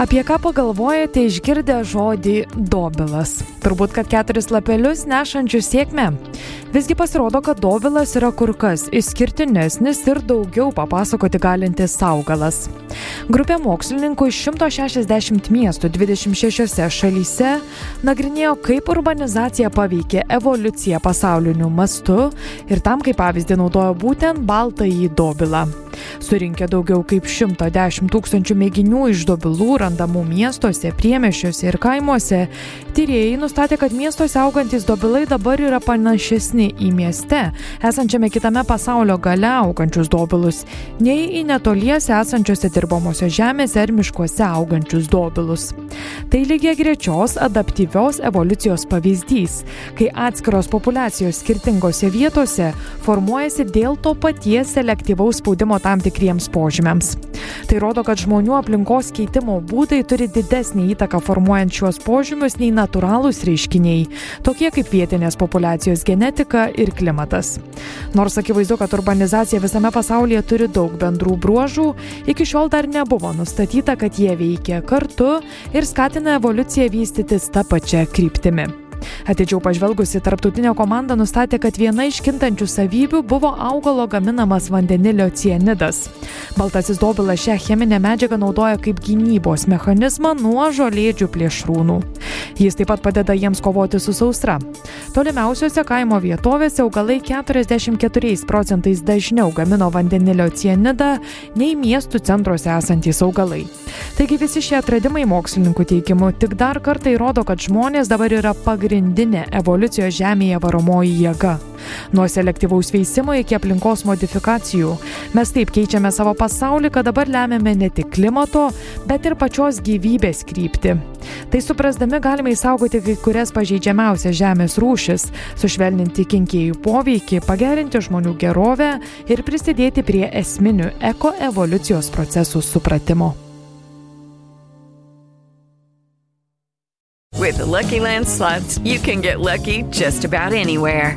Apie ką pagalvojate išgirdę žodį dobilas? Turbūt, kad keturis lapelius nešančius sėkmę. Visgi pasirodo, kad dobilas yra kur kas išskirtinesnis ir daugiau papasakoti galintis augalas. Grupė mokslininkų iš 160 miestų 26 šalyse nagrinėjo, kaip urbanizacija paveikė evoliuciją pasauliniu mastu ir tam kaip pavyzdį naudojo būtent baltąjį dobilą. Surinkę daugiau kaip 110 tūkstančių mėginių iš dobilų randamų miestuose, priemešiuose ir kaimuose, tyrėjai nustatė, kad miestuose augantis dobilai dabar yra panašesni į mieste, esančiame kitame pasaulio gale augančius dobilus, nei į netoliese esančiose dirbamosios žemėse ar miškuose augančius dobilus. Tai lygiai grečios adaptyvios evoliucijos pavyzdys, kai atskiros populiacijos skirtingose vietose formuojasi dėl to paties selektyvaus spaudimo tam tikriems požymiams. Tai rodo, kad žmonių aplinkos keitimo būdai turi didesnį įtaką formuojant šiuos požymius nei natūralūs reiškiniai, tokie kaip vietinės populacijos genetika ir klimatas. Nors akivaizdu, kad urbanizacija visame pasaulyje turi daug bendrų bruožų, iki šiol dar nebuvo nustatyta, kad jie veikia kartu ir skatina evoliuciją vystytis tą pačią kryptimį. Atidžiau pažvelgusi tarptautinė komanda nustatė, kad viena iš kintančių savybių buvo augalo gaminamas vandenilio cianidas. Baltasis dobilas šią cheminę medžiagą naudoja kaip gynybos mechanizmą nuo žolėdžių plėšrūnų. Jis taip pat padeda jiems kovoti su sausra. Tolimiausiose kaimo vietovėse augalai 44 procentais dažniau gamino vandenilio cianidą nei miestų centruose esantys augalai. Taigi visi šie atradimai mokslininkų teigimu tik dar kartą įrodo, kad žmonės dabar yra pagrindinė evoliucijos žemėje varomoji jėga. Nuo selektyvaus veisimo iki aplinkos modifikacijų. Mes taip keičiame savo pasaulį, kad dabar lemiame ne tik klimato, bet ir pačios gyvybės kryptį. Tai suprasdami galime įsaugoti kai kurias pažeidžiamiausias žemės rūšis, sušvelninti kinkėjų poveikį, pagerinti žmonių gerovę ir prisidėti prie esminių ekoevoliucijos procesų supratimo. With the Lucky Land slots, you can get lucky just about anywhere.